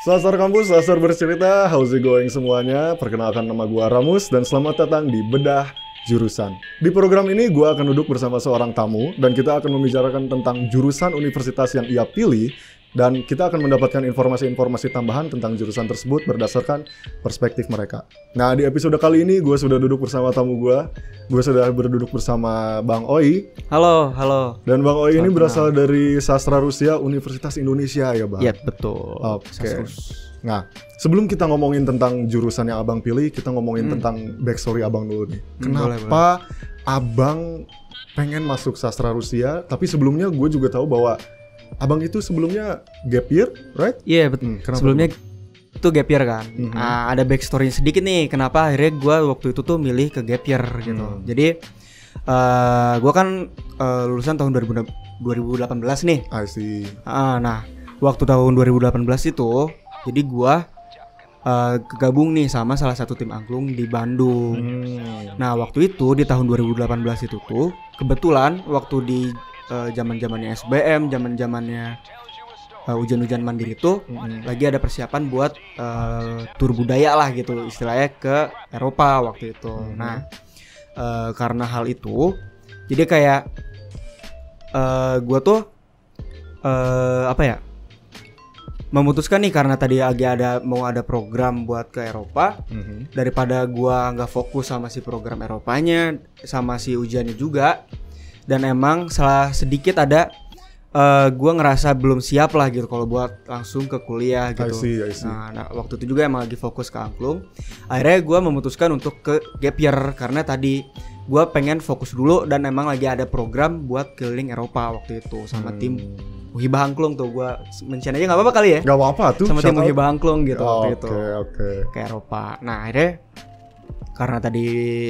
Sasar Kampus, Sasar Bercerita, how's it going semuanya? Perkenalkan nama gua Ramus dan selamat datang di Bedah Jurusan. Di program ini gua akan duduk bersama seorang tamu dan kita akan membicarakan tentang jurusan universitas yang ia pilih dan kita akan mendapatkan informasi-informasi tambahan tentang jurusan tersebut berdasarkan perspektif mereka. Nah, di episode kali ini gue sudah duduk bersama tamu gue. Gue sudah berduduk bersama Bang Oi. Halo, halo. Dan Bang Oi ini berasal dari Sastra Rusia Universitas Indonesia ya, Bang? Iya, betul. Oke. Nah, sebelum kita ngomongin tentang jurusan yang Abang pilih, kita ngomongin tentang backstory Abang dulu nih. Kenapa Abang pengen masuk sastra Rusia? Tapi sebelumnya gue juga tahu bahwa Abang itu sebelumnya gap year, right? Iya, betul. Hmm, Sebelumnya itu gap year kan. Mhm. Nah, ada backstory sedikit nih kenapa akhirnya gue waktu itu tuh milih ke gap year gitu. Hmm. Jadi eh gue kan eh, lulusan tahun 2000 2018 nih. I see. Ah, nah, waktu tahun 2018 itu jadi gue eh, kegabung nih sama salah satu tim angklung di Bandung. Hmm. Nah waktu itu di tahun 2018 itu tuh kebetulan waktu di zaman zamannya SBM, zaman zamannya ujian-ujian mandiri tuh Hmm. lagi ada persiapan buat eh, tur budaya lah gitu istilahnya ke Eropa waktu itu. Mhm. Nah eh, karena hal itu jadi kayak eh gue tuh eh apa ya memutuskan nih karena tadi lagi ada mau ada program buat ke Eropa Mhm. daripada gua nggak fokus sama si program Eropanya sama si ujiannya juga dan emang salah sedikit ada eh gua ngerasa belum siap lah gitu kalau buat langsung ke kuliah I gitu. see, I see. Nah, nah, waktu itu juga emang lagi fokus ke angklung. Akhirnya gua memutuskan untuk ke gap year karena tadi gua pengen fokus dulu dan emang lagi ada program buat keliling Eropa waktu itu sama Hmm. tim Muhibah Angklung tuh gua mention aja nggak apa-apa kali ya Gak apa-apa tuh. sama tim. Muhibah Angklung gitu waktu Oke, itu oke. ke Eropa. Nah akhirnya karena tadi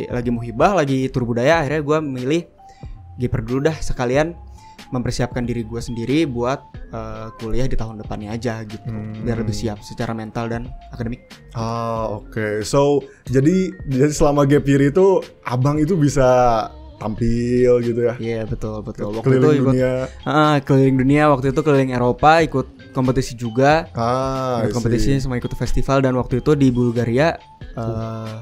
lagi muhibah, lagi tur budaya, akhirnya gue milih giper dulu dah sekalian mempersiapkan diri gue sendiri buat eh, kuliah di tahun depannya aja gitu, Hmm. biar lebih siap secara mental dan akademik. Ah, oke. So, jadi jadi selama gap year itu abang itu bisa tampil gitu ya. Iya betul betul. Waktu Keliling itu ikut dunia. Ah, keliling dunia, waktu itu keliling Eropa, ikut kompetisi juga, Ah, ikut kompetisi sama ikut festival dan waktu itu di Bulgaria eh,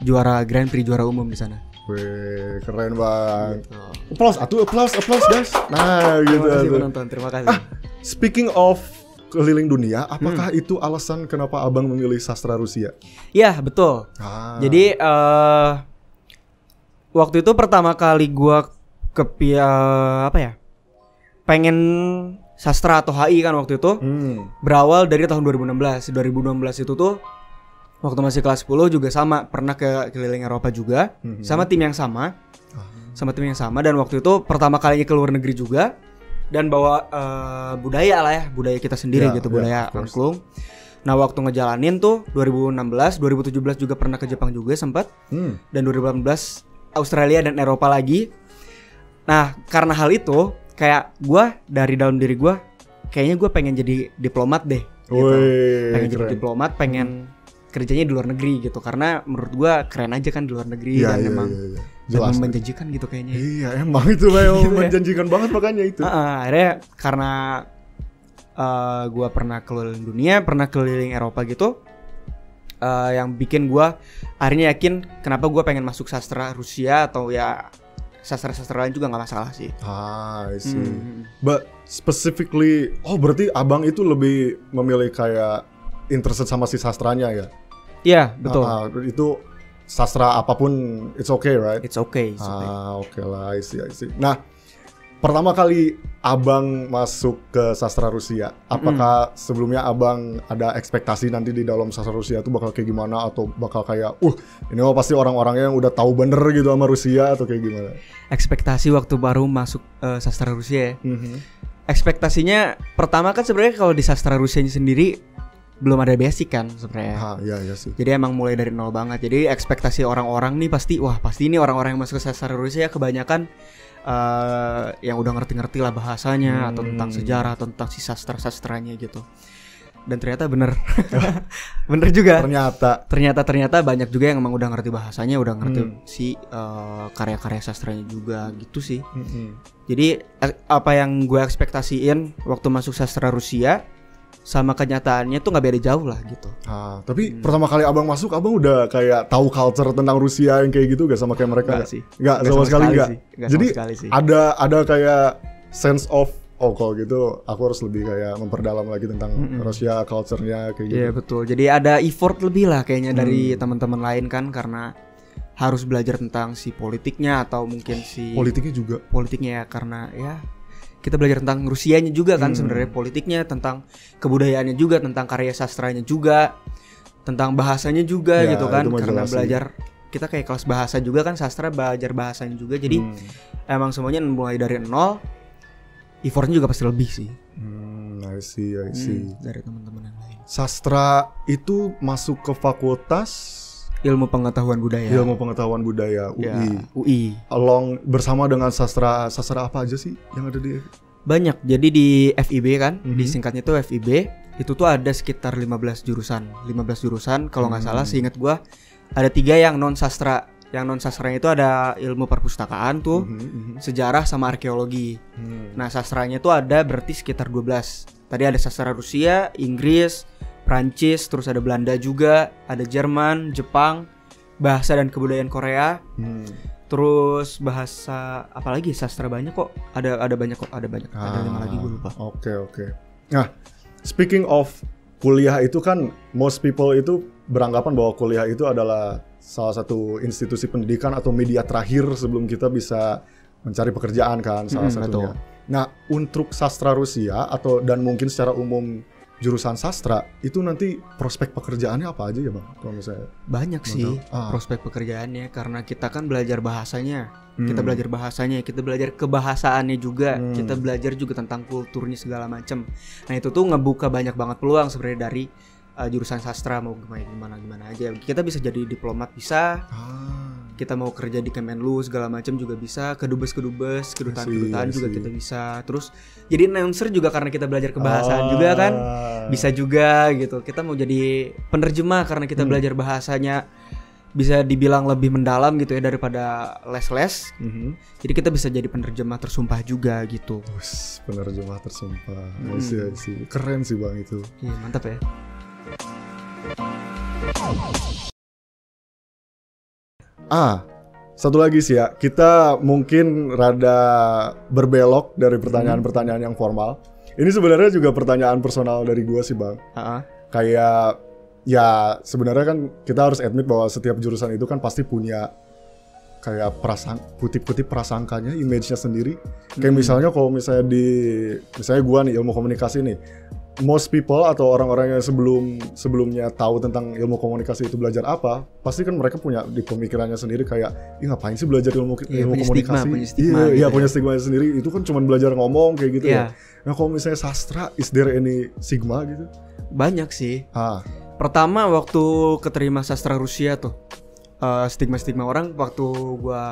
juara Grand Prix juara umum di sana. Wih, keren banget. Gitu. Applause, atuh applause, applause guys. Nah, gitu. Terima kasih penonton, terima kasih. Speaking of keliling dunia, apakah Hmm. itu alasan kenapa abang memilih sastra Rusia? Iya betul. Ah, Jadi eh waktu itu pertama kali gua ke apa ya? Pengen sastra atau HI kan waktu itu hmm. berawal dari tahun 2016. 2016 itu tuh waktu masih kelas 10 juga sama pernah ke keliling Eropa juga Mhm. sama tim yang sama. Ah. Sama tim yang sama dan waktu itu pertama kalinya ke luar negeri juga dan bawa eh, budaya lah ya, budaya kita sendiri Ya, gitu, ya, budaya angklung. Nah, waktu ngejalanin tuh 2016, 2017 juga pernah ke Jepang juga sempat Hmm. dan 2018 Australia dan Eropa lagi. Nah, karena hal itu kayak gua dari dalam diri gua kayaknya gua pengen jadi diplomat deh. Gitu. Wih, pengen jadi keren. diplomat, pengen kerjanya di luar negeri gitu karena menurut gua keren aja kan di luar negeri Iya, dan memang iya, iya. dan Jelas. menjanjikan gitu kayaknya. Iya, emang itu memang Gitu ya. menjanjikan banget makanya itu. Ah, ah, akhirnya karena eh, gua pernah keliling dunia, pernah keliling Eropa gitu, eh, yang bikin gua akhirnya yakin kenapa gua pengen masuk sastra Rusia atau ya sastra-sastra lain juga nggak masalah sih. Ah, I see. Hmm. But specifically, oh berarti abang itu lebih memilih kayak interested sama si sastranya ya? Iya betul. Ah, ah, itu sastra apa pun, it's okay, right? It's okay. it's okay. Ah, oke lah, I see, I see. Nah, pertama kali abang masuk ke sastra Rusia, apakah sebelumnya abang ada ekspektasi nanti di dalam sastra Rusia itu bakal kayak gimana atau bakal kayak, uh, ini mah pasti orang-orangnya yang udah tahu bener gitu sama Rusia atau kayak gimana? Ekspektasi waktu baru masuk eh, sastra Rusia ya. Mhm. Ekspektasinya pertama kan sebenarnya kalau di sastra Rusia sendiri belum ada basic kan sebenarnya. Ah, iya, iya sih. Jadi emang mulai dari nol banget. Jadi ekspektasi orang-orang nih pasti wah pasti ini orang-orang yang masuk ke sastra Rusia kebanyakan eh yang udah ngerti-ngerti lah bahasanya atau tentang Hmm. sejarah atau tentang si sastra-sastranya gitu. Dan ternyata bener, bener juga. Ternyata Ternyata ternyata banyak juga yang emang udah ngerti bahasanya, udah ngerti Hmm. si eh, karya-karya sastranya juga gitu sih. Mhm. Jadi eh, apa yang gue ekspektasiin waktu masuk sastra Rusia sama kenyataannya tuh nggak beda jauh lah gitu. Ah, tapi Hmm. pertama kali abang masuk, abang udah kayak tahu culture tentang Rusia yang kayak gitu gak sama kayak mereka? Nggak nggak? sih. Nggak, Nggak sama, sekali nggak. sih. Nggak Jadi sama sekali sih. ada ada kayak sense of oh kalau gitu aku harus lebih kayak memperdalam lagi tentang Rusia culture-nya kayak gitu. Iya betul. Jadi ada effort lebih lah kayaknya dari Hmm. teman-teman lain kan karena harus belajar tentang si politiknya atau mungkin si Politiknya juga. politiknya ya karena ya kita belajar tentang Rusianya juga kan Hmm. sebenarnya politiknya tentang kebudayaannya juga tentang karya sastranya juga tentang bahasanya juga Ya, gitu kan karena jelas sih. belajar kita kayak kelas bahasa juga kan sastra belajar bahasanya juga jadi Hmm. emang semuanya mulai dari nol effortnya juga pasti lebih sih Hmm, I see, I see. Hmm, dari teman-teman yang lain Sastra itu masuk ke fakultas ilmu pengetahuan budaya ilmu pengetahuan budaya UI. Ya, UI Along bersama dengan sastra sastra apa aja sih yang ada di banyak jadi di FIB kan Mhm. disingkatnya tuh FIB itu tuh ada sekitar 15 jurusan 15 jurusan kalau nggak Hmm. salah seingat gua ada tiga yang non sastra yang non sastranya itu ada ilmu perpustakaan tuh Mhm, mhm. sejarah sama arkeologi Hmm. nah sastranya tuh ada berarti sekitar 12 tadi ada sastra Rusia Inggris Prancis terus ada Belanda juga ada Jerman Jepang bahasa dan kebudayaan Korea Hmm. terus bahasa apalagi sastra banyak kok ada ada banyak kok ada banyak ada lima lagi gue lupa Ah, Oke oke. Nah, speaking of kuliah itu kan most people itu beranggapan bahwa kuliah itu adalah salah satu institusi pendidikan atau media terakhir sebelum kita bisa mencari pekerjaan kan salah Mm, satunya. betul. Nah, untuk sastra Rusia atau dan mungkin secara umum jurusan sastra itu nanti prospek pekerjaannya apa aja ya bang? Kalau misalnya Banyak sih. Ah. prospek pekerjaannya karena kita kan belajar bahasanya. Kita Hmm. belajar bahasanya, kita belajar kebahasaannya juga, Hmm. kita belajar juga tentang kulturnya segala macem. Nah, itu tuh ngebuka banyak banget peluang sebenarnya dari uh, jurusan sastra mau gimana gimana gimana aja. Kita bisa jadi diplomat bisa, Ah, kita mau kerja di Kemenlu segala macam juga bisa, kedubes-kedubes, kedutaan-kedutaan I see, I juga kita bisa. Terus jadi announcer juga karena kita belajar kebahasaan juga kan. Ah. bisa juga gitu. Kita mau jadi penerjemah karena kita Hmm. belajar bahasanya bisa dibilang lebih mendalam gitu ya daripada les-les. Mhm. Jadi kita bisa jadi penerjemah tersumpah juga gitu. Penerjemah tersumpah. Hmm. see, I see. Keren sih bang itu. Iya, mantap ya. Ah, satu lagi sih ya. Kita mungkin rada berbelok dari pertanyaan-pertanyaan yang formal. Ini sebenarnya juga pertanyaan personal dari gua sih bang. Heeh. Kayak ya sebenarnya kan kita harus admit bahwa setiap jurusan itu kan pasti punya kayak prasang kutip-kutip prasangkanya, image-nya sendiri. Kayak Hmm. misalnya kalau misalnya di misalnya gua nih ilmu komunikasi nih. Most people atau orang-orang yang sebelum sebelumnya tahu tentang ilmu komunikasi itu belajar apa, pasti kan mereka punya di pemikirannya sendiri kayak, ih ngapain sih belajar ilmu Iya, ilmu punya komunikasi? stigma, punya stigma iya, gitu iya ya. punya stigma sendiri. Itu kan cuma belajar ngomong kayak gitu Iya. ya. Nah kalau misalnya sastra, is there any sigma gitu? Banyak sih. Ah, Pertama waktu keterima sastra Rusia tuh eh, stigma-stigma orang waktu gua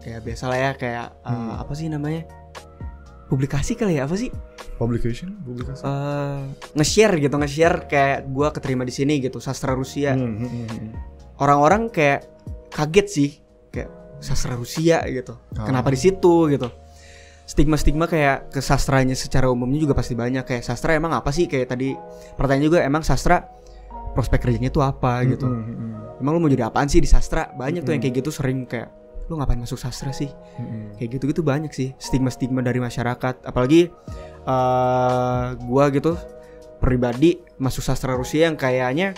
ya biasa lah ya kayak eh, Hmm. apa sih namanya? Publikasi kali ya apa sih? Publication, publikasi. eh nge-share gitu nge-share kayak gua keterima di sini gitu sastra Rusia. Hmm, hmm, hmm, hmm. orang-orang kayak kaget sih kayak sastra Rusia gitu. Ah. kenapa di situ gitu? Stigma-stigma kayak ke sastranya secara umumnya juga pasti banyak. Kayak sastra emang apa sih? Kayak tadi pertanyaan juga emang sastra prospek kerjanya itu apa gitu? Hmm, hmm, hmm, emang lu mau jadi apaan sih di sastra? Banyak tuh yang kayak gitu sering kayak lu ngapain masuk sastra sih? Hmm, kayak gitu-gitu banyak sih stigma-stigma dari masyarakat. Apalagi eh gua gitu pribadi masuk sastra Rusia yang kayaknya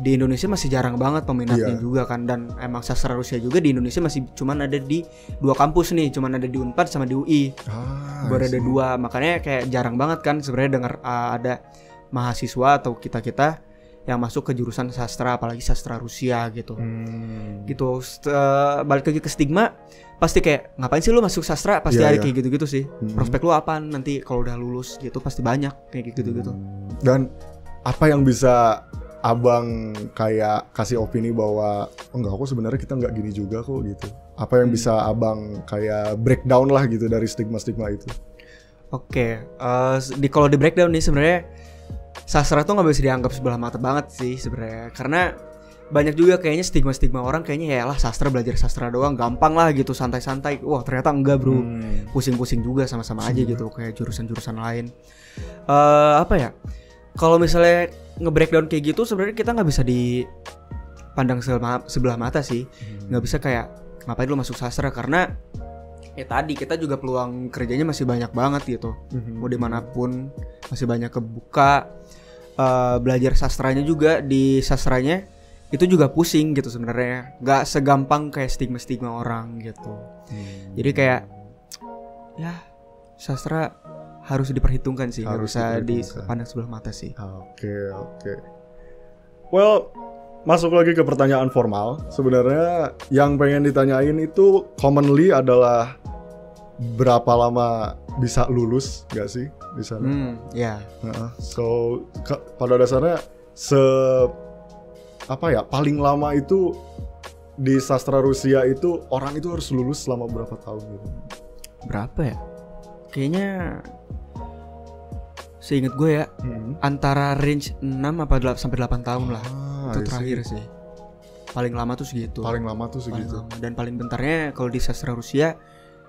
di Indonesia masih jarang banget peminatnya Iya. juga kan. Dan emang sastra Rusia juga di Indonesia masih cuman ada di dua kampus nih cuman ada di Unpad sama di UI Ah, baru ada dua makanya kayak jarang banget kan sebenarnya dengar uh, ada mahasiswa atau kita kita yang masuk ke jurusan sastra apalagi sastra Rusia gitu Hmm. gitu St- eh, balik lagi ke stigma pasti kayak ngapain sih lu masuk sastra pasti Iya, ada iya. kayak gitu-gitu sih Mhm. prospek lu apaan nanti kalau udah lulus gitu pasti banyak kayak gitu-gitu Hmm. Dan apa yang bisa abang kayak kasih opini bahwa oh, enggak kok sebenarnya kita nggak gini juga kok gitu. Apa yang Hmm. bisa abang kayak breakdown lah gitu dari stigma-stigma itu? oke eh, s- di kalau di breakdown nih sebenarnya sastra tuh nggak bisa dianggap sebelah mata banget sih sebenarnya. Karena banyak juga kayaknya stigma-stigma orang kayaknya ya lah sastra belajar sastra doang gampang lah gitu santai-santai. Wah ternyata enggak bro. Hmm. pusing-pusing juga sama-sama aja Pusing gitu kayak jurusan-jurusan lain. eh apa ya? kalau misalnya nge-breakdown kayak gitu sebenarnya kita nggak bisa dipandang sebelah, mata sih. Nggak bisa kayak ngapain lu masuk sastra? Karena ya tadi kita juga peluang kerjanya masih banyak banget gitu. Mhm. mau di mana pun masih banyak kebuka Eh, belajar sastranya juga di sastranya itu juga pusing gitu sebenarnya nggak segampang kayak stigma stigma orang gitu Hmm. jadi kayak ya sastra harus diperhitungkan sih Harus bisa dipandang sebelah mata sih Oke, oke. Well, masuk lagi ke pertanyaan formal. Sebenarnya yang pengen ditanyain itu commonly adalah berapa lama bisa lulus, gak sih di sana? hmm ya Heeh. So, ke- pada dasarnya se apa ya paling lama itu di sastra Rusia itu orang itu harus lulus selama berapa tahun gitu? berapa ya kayaknya seingat gue ya Hmm. antara range 6 apa 8 sampai 8 tahun lah Ah, itu I see. terakhir sih paling lama tuh segitu Paling lama tuh Paling segitu. lama. dan paling bentarnya kalau di sastra Rusia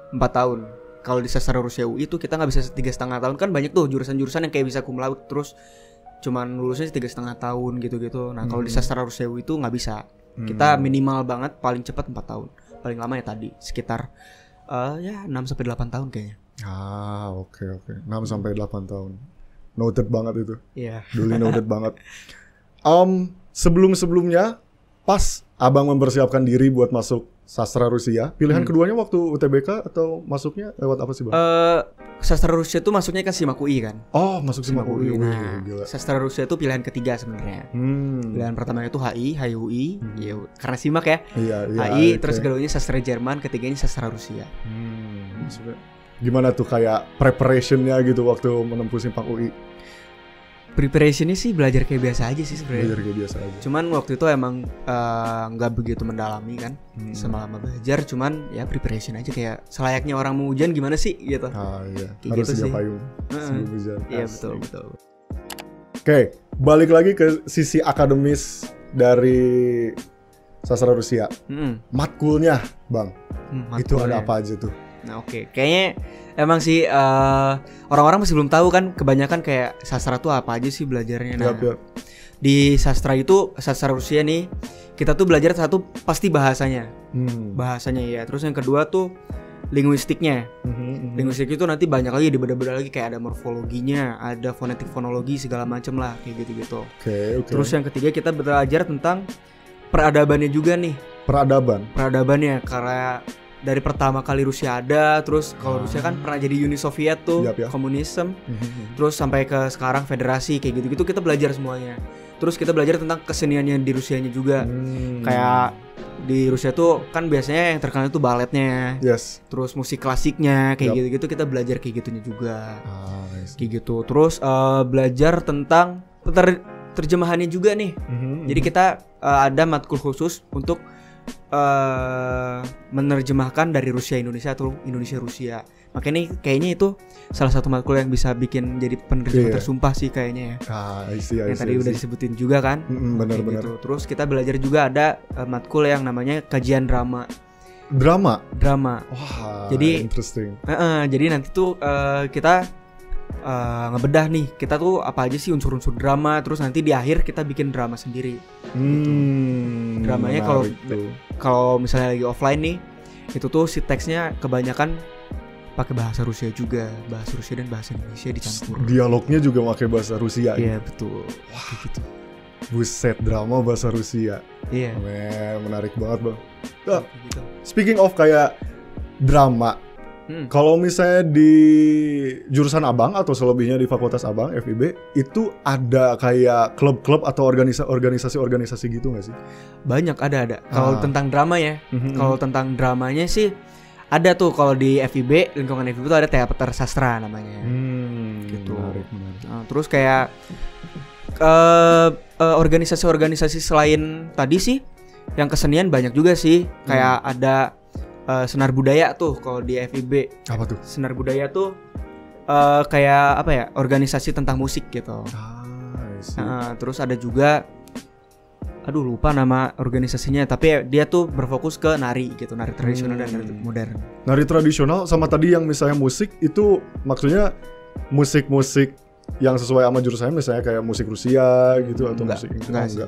4 tahun kalau di sastra Rusia UI itu kita nggak bisa tiga setengah tahun kan banyak tuh jurusan-jurusan yang kayak bisa cum laude terus cuman lulusnya tiga setengah tahun gitu-gitu nah kalau di Hmm. sastra Rusia UI itu nggak bisa Hmm. kita minimal banget paling cepat 4 tahun paling lama ya tadi sekitar eh, ya 6 sampai 8 tahun kayaknya Ah, oke oke. 6 sampai 8 tahun. Noted banget itu. Iya Duly noted banget. Um, sebelum-sebelumnya pas Abang mempersiapkan diri buat masuk sastra Rusia, pilihan Hmm. keduanya waktu UTBK atau masuknya lewat apa sih, Bang? Eh, sastra Rusia itu masuknya kan SIMAK UI kan oh, masuk Simak UI. Wih, Nah, gila. sastra Rusia itu pilihan ketiga sebenarnya Hmm. Pilihan pertamanya itu HI, HIUI, Hmm. ya, karena simak ya. Iya, iya. HI, oke. terus keduanya sastra Jerman, ketiganya sastra Rusia. Hmm, gimana tuh kayak preparationnya gitu waktu menempuh Simpak UI? Preparationnya sih belajar kayak biasa aja sih Belajar sebenarnya. kayak biasa aja. Cuman waktu itu emang eh, nggak begitu mendalami kan, Hmm. selama belajar. Cuman ya preparation aja kayak selayaknya orang mau ujian gimana sih gitu. Ah iya, Kayak harus gitu sih. payung sebelum ujian. Iya betul betul. Oke, balik lagi ke sisi akademis dari sastra Rusia. Mm-mm. Matkulnya, Bang. Hmm, itu matkulnya. ada apa aja tuh? Nah oke, kayaknya emang sih eh, orang-orang masih belum tahu kan kebanyakan kayak sastra tuh apa aja sih belajarnya. Nah, yap. di sastra itu sastra Rusia nih kita tuh belajar satu pasti bahasanya Hmm. bahasanya ya terus yang kedua tuh linguistiknya Mhm, mhm. linguistik itu nanti banyak lagi dibeda-beda lagi kayak ada morfologinya ada fonetik fonologi segala macem lah kayak gitu-gitu Oke, oke. terus yang ketiga kita belajar tentang peradabannya juga nih peradaban. peradabannya karena dari pertama kali Rusia ada terus kalau. Rusia kan pernah jadi Uni Soviet tuh Yap, ya. komunisme Mhm. terus sampai ke sekarang federasi kayak gitu-gitu kita belajar semuanya terus kita belajar tentang keseniannya di Rusianya juga Hmm. kayak di Rusia tuh kan biasanya yang terkenal itu baletnya yes. terus musik klasiknya kayak gitu-gitu kita belajar kayak gitunya juga Ah, kayak gitu terus eh, belajar tentang ter- terjemahannya juga nih Mhm, jadi mhm. kita eh, ada matkul khusus untuk eh menerjemahkan dari Rusia Indonesia atau Indonesia Rusia makanya kayaknya itu salah satu matkul yang bisa bikin jadi penerjemah Iya. tersumpah sih kayaknya ya Ah, I see, I yang see, tadi I udah disebutin juga kan Mhm, benar-benar. gitu. Terus kita belajar juga ada eh, matkul yang namanya kajian drama. Drama. Drama. Wah, Jadi- interesting. Eh, eh, jadi nanti tuh eh, kita eh, ngebedah nih, kita tuh apa aja sih unsur-unsur drama. Terus nanti di akhir kita bikin drama sendiri. Hmm, Dramanya kalau-. Kalau misalnya lagi offline nih, itu tuh si teksnya kebanyakan pakai bahasa Rusia juga, bahasa Rusia dan bahasa Indonesia dicampur. dialognya juga pakai bahasa Rusia. Iya betul. Wah, gitu. Buset, drama bahasa Rusia. Iya. Men, menarik banget, Bang. Ah, gitu. Speaking of kayak drama, Hmm. kalau misalnya di jurusan Abang atau selebihnya di Fakultas Abang FIB itu ada kayak klub-klub atau organisa- organisasi-organisasi gitu nggak sih? Banyak ada ada. Kalau Ah. tentang drama ya, Mhm. Kalau tentang dramanya sih ada tuh kalau di FIB lingkungan FIB tuh ada teater sastra namanya. Hmm, Gitu. menarik, menarik. Nah, terus kayak eh, eh, organisasi-organisasi selain tadi sih yang kesenian banyak juga sih. Kayak ada eh, senar budaya tuh kalau di FIB. Apa tuh? Senar budaya tuh eh, kayak apa ya? Organisasi tentang musik gitu. Ah. Nah, terus ada juga aduh lupa nama organisasinya tapi dia tuh berfokus ke nari gitu nari tradisional dan nari Hmm. modern Nari tradisional sama tadi yang misalnya musik itu maksudnya musik-musik yang sesuai sama jurusannya misalnya kayak musik Rusia gitu atau Enggak, musik enggak oh, sih.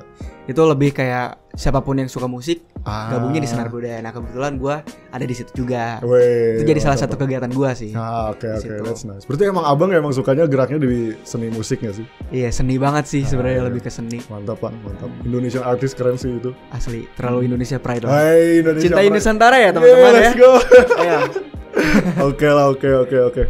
Itu lebih kayak siapa pun yang suka musik Ah. gabungnya di senar budaya. Nah kebetulan gue ada di situ juga. Weh, itu jadi salah satu kegiatan gue sih. Ah, oke oke, situ. that's nice. Berarti emang abang emang sukanya geraknya di seni musik nggak sih? Iya seni banget sih sebenarnya iya. lebih ke seni Mantap pak, mantap. Indonesian artist keren sih itu. asli. Terlalu Indonesia pride. lah. Hai Indonesia. Cintai Pride. Nusantara ya Yeah, teman-teman ya. let's go. Iya. Oke lah, oke oke oke.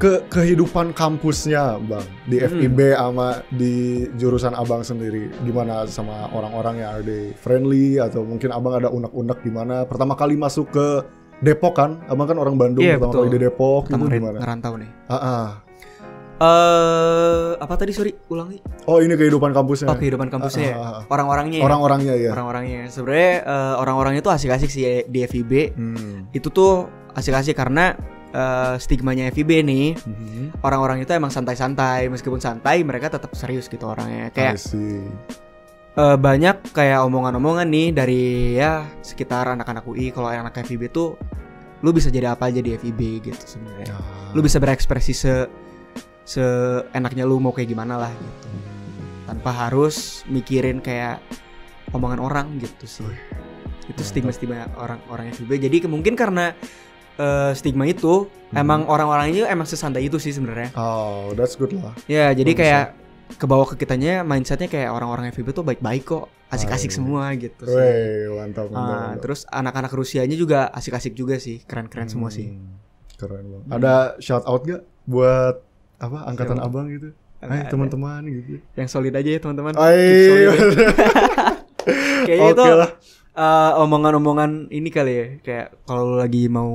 Ke kehidupan kampusnya, Bang, di Hmm. FIB sama di jurusan Abang sendiri, gimana sama orang-orang yang ada friendly atau mungkin Abang ada unek-unek gimana? Pertama kali masuk ke Depok kan? Abang kan orang Bandung Iya, pertama betul. kali di Depok Pertama itu gimana? ngerantau nih. Ah, ah. Eh apa tadi sorry ulangi? Oh, ini kehidupan kampusnya. Oh kehidupan kampusnya ya. Ah, ah, ah. Orang-orangnya. ya? Orang-orangnya ya. Orang-orangnya. Sebenarnya eh, orang-orangnya tuh asik-asik sih di FIB. Hmm. Itu tuh asik-asik karena eh, stigmanya FIB nih. Mhm. orang-orang itu emang santai-santai meskipun santai mereka tetap serius gitu orangnya. Kayak eh, banyak kayak omongan-omongan nih dari ya sekitar anak-anak UI kalau anak FIB tuh lu bisa jadi apa aja di FIB gitu sebenarnya. Ah. lu bisa berekspresi se seenaknya lu mau kayak gimana lah gitu. Tanpa harus mikirin kayak omongan orang gitu sih. Itu stigma-stigma orang-orang FIB jadi mungkin karena eh, stigma itu Hmm. emang orang-orangnya emang sesantai itu sih sebenarnya Oh, that's good lah. ya jadi Bagus kayak ke bawah ke kitanya mindsetnya kayak orang-orang FIB tuh baik-baik kok asik-asik Ah, semua gitu sih. Weh, mantap, mantap. Ah, mantap. terus anak-anak Rusianya juga asik-asik juga sih keren-keren semua sih Hmm, Keren banget. Ada shout out gak buat apa angkatan Siapa? abang gitu? Hai teman-teman gitu. yang solid aja ya teman-teman solid. kayaknya Oke itu lah. Eh, omongan-omongan ini kali ya kayak kalau lagi mau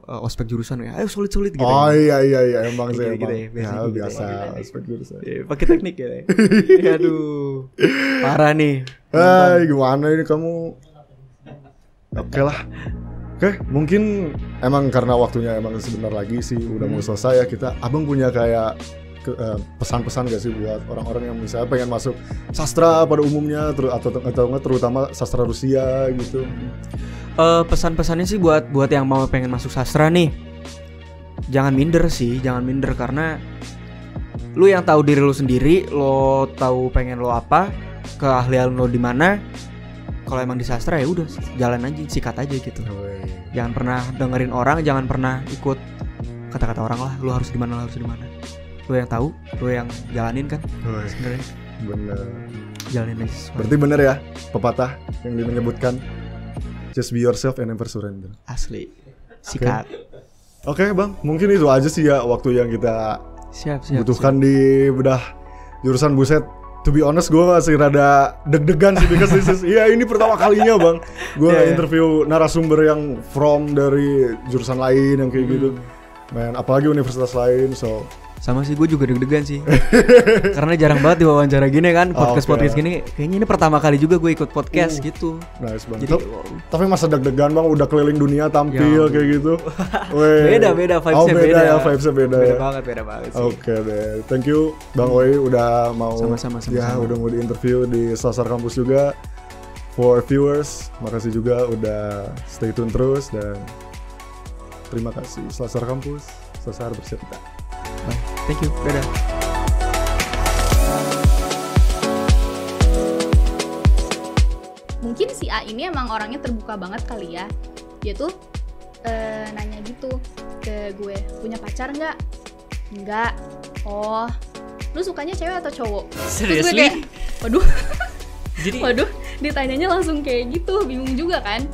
eh, ospek jurusan ya ayo solid solid gitu Oh ya. iya iya iya emang sih Gitu, gitu ya, ya, biasanya gitu biasa ya. aspek jurusan. Ya, pakai teknik ya. ya aduh. Parah nih. Hai, gimana ini kamu? Oke lah. Oke, mungkin emang karena waktunya emang sebentar lagi sih udah mau Hmm. selesai ya kita. Abang punya kayak eh, pesan-pesan gak sih buat orang-orang yang misalnya pengen masuk sastra pada umumnya ter- atau atau terutama sastra Rusia gitu. Eh, pesan-pesannya sih buat buat yang mau pengen masuk sastra nih. Jangan minder sih, jangan minder karena lu yang tahu diri lu sendiri, lo tahu pengen lo apa, keahlian lo di mana. Kalau emang di sastra ya udah jalan aja, sikat aja gitu. Jangan pernah dengerin orang, jangan pernah ikut kata-kata orang lah. Lu harus di mana, lu harus di mana. Lu yang tahu, lu yang jalanin kan sebenarnya. bener. Jalanin aja sesuatu. Berarti bener ya pepatah yang menyebutkan just be yourself and never surrender. asli. Sikat. Oke bang, mungkin itu aja sih ya waktu yang kita Siap, siap. butuhkan di bedah jurusan buset. To be honest, gue masih rada deg-degan sih because this is, iya ini pertama kalinya bang, gue Iya, iya. interview narasumber yang from dari jurusan lain yang kayak gitu, Hmm. man. Apalagi universitas lain, so Sama sih gue juga deg-degan sih Karena jarang banget diwawancara gini kan Podcast-podcast Oke. gini Kayaknya ini pertama kali juga gue ikut podcast Uh. gitu nice bang. Jadi Tapi- Tapi masa deg-degan bang, udah keliling dunia tampil Ya kayak gitu. Beda, beda, oh, vibesnya beda. beda ya, vibesnya beda, Beda ya. banget, beda banget sih Oke deh, thank you Bang Oi udah mau Sama-sama, ya sama-sama. udah mau diinterview di Sasar Kampus juga. For viewers, makasih juga udah stay tune terus dan terima kasih Sasar Kampus, Sasar bercerita. Thank you, dadah. Mungkin si A ini emang orangnya terbuka banget kali ya. Dia tuh eh, nanya gitu ke gue punya pacar nggak? Nggak. Oh lu sukanya cewek atau cowok? Terus gue kayak waduh. Jadi waduh ditanyanya langsung kayak gitu bingung juga kan